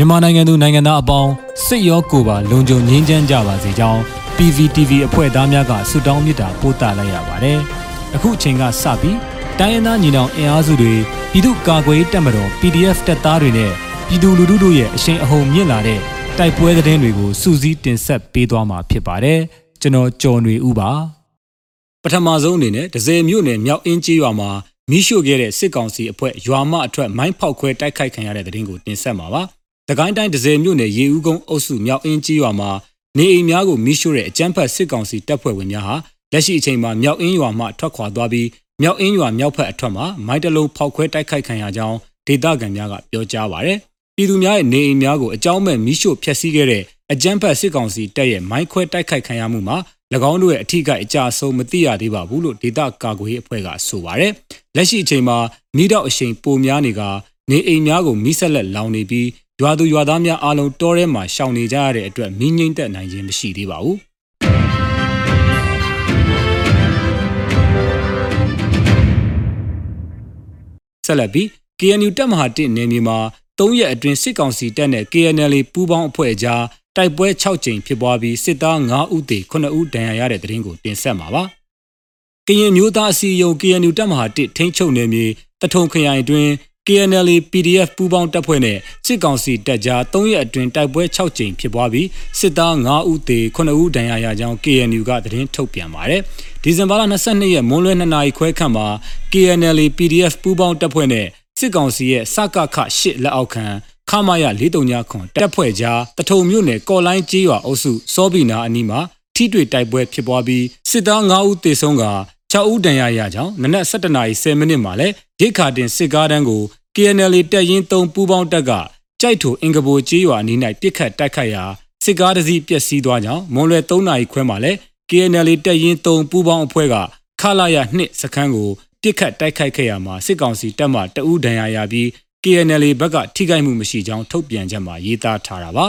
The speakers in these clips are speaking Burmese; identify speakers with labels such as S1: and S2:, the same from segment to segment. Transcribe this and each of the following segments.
S1: မြန်မာနိုင်ငံသူနိုင်ငံသားအပေါင်းစိတ်ရောကိုယ်ပါလုံခြုံငြိမ်းချမ်းကြပါစေကြောင်း PVTV အဖွဲ့သားများကဆုတောင်းမေတ္တာပို့သလိုက်ရပါတယ်။အခုအချိန်ကစပြီးတိုင်းရင်းသားညီနောင်အင်အားစုတွေပြည်သူ့ကာကွယ်ရေးတပ်မတော် PDF တပ်သားတွေနဲ့ပြည်သူလူထုတို့ရဲ့အရှိန်အဟုန်မြင့်လာတဲ့တိုက်ပွဲသတင်းတွေကိုစူးစီးတင်ဆက်ပေးသွားမှာဖြစ်ပါတယ်။ကျွန်တော်ကျော်နေဦးပါ။ပထမဆုံးအနေနဲ့ဒဇယ်မြို့နယ်မြောက်အင်းကြီးရွာမှာမိရှို့ခဲ့တဲ့စစ်ကောင်စီအဖွဲ့ရွာမအထွက်မိုင်းဖောက်ခွဲတိုက်ခိုက်ခံရတဲ့တဲ့တင်ကိုတင်ဆက်မှာပါ။ တကိုင်းတိုင်းဒဇယ်မြို့နယ်ရေဦးကုန်းအုပ်စုမြောက်အင်းကြီးရွာမှာနေအိမ်များကိုမိရှို့တဲ့အကြမ်းဖက်စစ်ကောင်စီတပ်ဖွဲ့ဝင်များဟာလက်ရှိအချိန်မှာမြောက်အင်းရွာမှထွက်ခွာသွားပြီးမြောက်အင်းရွာမြောက်ဖက်အထွက်မှာမိုင်းတလုံးဖောက်ခွဲတိုက်ခိုက်ခံရကြောင်းဒေသခံများကပြောကြားပါရယ်ပြည်သူများရဲ့နေအိမ်များကိုအကြောင်းမဲ့မိရှို့ဖျက်ဆီးခဲ့တဲ့အကြမ်းဖက်စစ်ကောင်စီတပ်ရဲ့မိုင်းခွဲတိုက်ခိုက်ခံရမှုမှာ၎င်းတို့ရဲ့အထူးကအကြဆုံးမသိရသေးပါဘူးလို့ဒေသကာကွယ်ရေးအဖွဲ့ကဆိုပါရယ်လက်ရှိအချိန်မှာမိတော့အရှိန်ပိုများနေကနေအိမ်များကိုမိဆက်လက်လောင်နေပြီး ရွာသူရွာသားများအားလုံးတောထဲမှာရှောင်နေကြရတဲ့အတွက်မိငိမ့်သက်နိုင်ခြင်းမရှိသေးပါဘူးဆက်လက်ပြီး KNU တပ်မဟာ1နယ်မြေမှာ၃ရက်အတွင်းစစ်ကောင်စီတပ်နဲ့ KNL ပူးပေါင်းအဖွဲ့အကြားတိုက်ပွဲ6ကြိမ်ဖြစ်ပွားပြီးစစ်သား9ဦးသေ9ဦးဒဏ်ရာရတဲ့တဲ့ရင်ကိုတင်ဆက်မှာပါ။ကရင်မျိုးသားအစည်းအရုံး KNU တပ်မဟာ1ထိန်းချုပ်နယ်မြေတထုံခရိုင်အတွင်း KNL PDF ပူးပေါင်းတပ်ဖွဲ့နဲ့စစ်ကောင်စီတပ်ကြား၃ရက်အတွင်းတိုက်ပွဲ6ကြိမ်ဖြစ်ပွားပြီးစစ်သား9ဦးသေ9ဦးဒဏ်ရာရကြောင်း KNU ကသတင်းထုတ်ပြန်ပါတယ်။ဒီဇင်ဘာလ22ရက်မွန်းလွဲ2နာရီခွဲခန့်မှာ KNL PDF ပူးပေါင်းတပ်ဖွဲ့နဲ့စစ်ကောင်စီရဲ့စကခ8လက်အောက်ခံခမာယ439ခွန်တပ်ဖွဲ့ကြားတထုံမြို့နယ်ကော်လိုင်းကျေးရွာအုပ်စုစောဘီနာအနီးမှာထိတွေ့တိုက်ပွဲဖြစ်ပွားပြီးစစ်သား9ဦးသေဆုံးက6ဦးဒဏ်ရာရကြောင်းနနက်7:10မိနစ်မှာလဲရိတ်ခါတင်စစ်ကားတန်းကို KNL တပ်ရင်း3ပူးပေါင်းတပ်ကကြိုက်ထိုအင်္ဂဘိုကျေးရွာအနီး၌ပစ်ခတ်တိုက်ခိုက်ရာစစ်ကားတစ်စီးပျက်စီးသွားကြောင်းမွန်လွယ်3နာရီခွဲမှာလဲ KNL တပ်ရင်း3ပူးပေါင်းအဖွဲ့ကခလာရ2စခန်းကိုပစ်ခတ်တိုက်ခိုက်ခဲ့ရမှာစစ်ကောင်စီတပ်မှတအူးဒဏ်ရာရပြီး KNL ဘက်ကထိခိုက်မှုမရှိကြောင်းထုတ်ပြန်ချက်မှာရေးသားထားတာပါ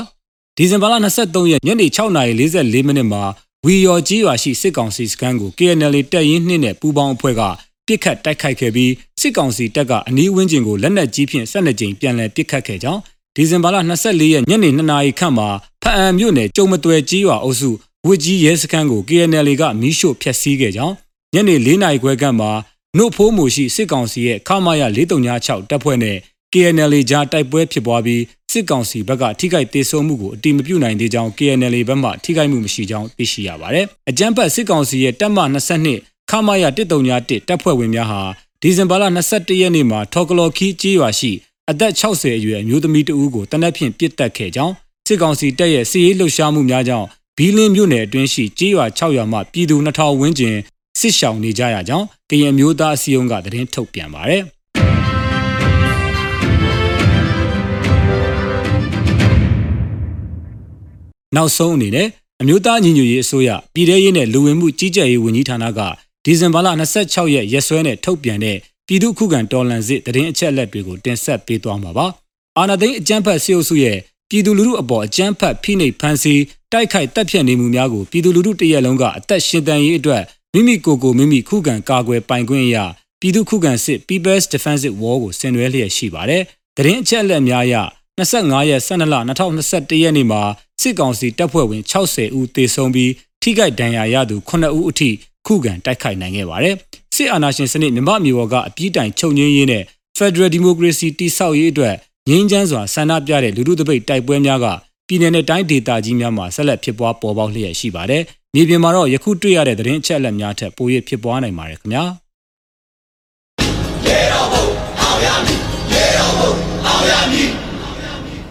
S1: ဒီဇင်ဘာလ23ရက်ညနေ6:44မိနစ်မှာဝီယော်ကြီးရွာရှိစစ်ကောင်စီစခန်းကို KNL တပ်ရင်း2နဲ့ပူးပေါင်းအဖွဲ့က ပစ်ခတ်တိုက်ခိုက်ခဲ့ပြီးစစ်ကောင်စီတပ်ကအနီးဝန်းကျင်ကိုလက်နက်ကြီးဖြင့်12ကြိမ်ပြန်လည်ပစ်ခတ်ခဲ့ကြောင်းဒီဇင်ဘာလ24ရက်ညနေ2နာရီခန့်မှာဖအံမြို့နယ်ကျုံမတွယ်ကြီးရွာအုပ်စုဝစ်ကြီးရဲစခန်းကို KNL ကမီးရှို့ဖျက်ဆီးခဲ့ကြောင်းညနေ4နာရီခွဲခန့်မှာနှုတ်ဖိုးမှုရှိစစ်ကောင်စီရဲ့ခမာယ436တပ်ဖွဲ့နဲ့ KNL ကြားတိုက်ပွဲဖြစ်ပွားပြီးစစ်ကောင်စီဘက်ကထိခိုက်ဒေဆုံးမှုကိုအတိမပြုနိုင်သေးကြောင်း KNL ဘက်မှထိခိုက်မှုမရှိကြောင်းသိရှိရပါတယ်။အကြမ်းဖက်စစ်ကောင်စီရဲ့တပ်မ22 ခမာယ131တပ်ဖွဲ့ဝင်များဟာဒီဇင်ဘာလ22ရက်နေ့မှာထော်ကလော်ခီးကျေးရွာရှိအသက်60အရွယ်အမျိုးသမီးတဦးကိုတနက်ဖြန်ပစ်တက်ခဲ့ကြောင်းစစ်ကောင်စီတပ်ရဲ့စီးရေးလှုပ်ရှားမှုများကြောင့်ဘီလင်းမြို့နယ်အတွင်းရှိကျေးရွာ6ရွာမှပြည်သူ2000ဝန်းကျင်စစ်ရှောင်နေကြရကြောင်းကရင်မျိုးသားအစည်းအရုံးကသတင်းထုတ်ပြန်ပါတယ်။နောက်ဆုံးအနေနဲ့အမျိုးသားညီညွတ်ရေးအစိုးရပြည်ထရေးနဲ့လူဝင်မှုကြီးကြပ်ရေးဝန်ကြီးဌာနက ဒီဇင်ဘာလ26ရက်ရက်စွဲနဲ့ထုတ်ပြန်တဲ့ပြည်သူ့ခုခံတော်လှန်စစ်တရင်အချက်အလက်တွေကိုတင်ဆက်ပေးသွားမှာပါ။အာဏာသိမ်းအကြမ်းဖက်စစ်အုပ်စုရဲ့ပြည်သူလူထုအပေါ်အကြမ်းဖက်ဖိနှိပ်ဖန်ဆီးတိုက်ခိုက်တပ်ဖြတ်နေမှုများကိုပြည်သူလူထုတရက်လုံးကအသက်ရှင်တန်ရေးအတွက်မိမိကိုယ်ကိုမိမိခုခံကာကွယ်ပိုင်ခွင့်အရာပြည်သူခုခံစစ် People's Defensive War ကိုဆင်နွှဲလျက်ရှိပါတယ်။တရင်အချက်အလက်များအရ25ရက်12လ2021ရက်နေ့မှာစစ်ကောင်စီတပ်ဖွဲ့ဝင်60ဦးသေဆုံးပြီးထိခိုက်ဒဏ်ရာရသူ9ဦးအထိ ခုခံတိုက်ခိုက်နိုင်ခဲ့ပါတယ်။စစ်အာဏာရှင်စနစ်မြမမျိုးဘော်ကအပြစ်တိုင်ချုပ်ငြင်းရေးနဲ့ Federal Democracy တိဆောက်ရေးအတွက်ငြင်းချမ်းစွာဆန္ဒပြတဲ့လူထုတပိတ်တိုက်ပွဲများကပြည်내နဲ့တိုင်းဒေသကြီးများမှာဆက်လက်ဖြစ်ပွားပေါ်ပေါက်လျက်ရှိပါတယ်။မြေပြင်မှာတော့ယခုတွေ့ရတဲ့သတင်းအချက်အလက်များထက်ပို၍ဖြစ်ပွားနိုင်ပါတယ်ခင်ဗျာ။ရေတော်ဘုံအောင်ရမည်ရေတော်ဘုံအောင်ရမည်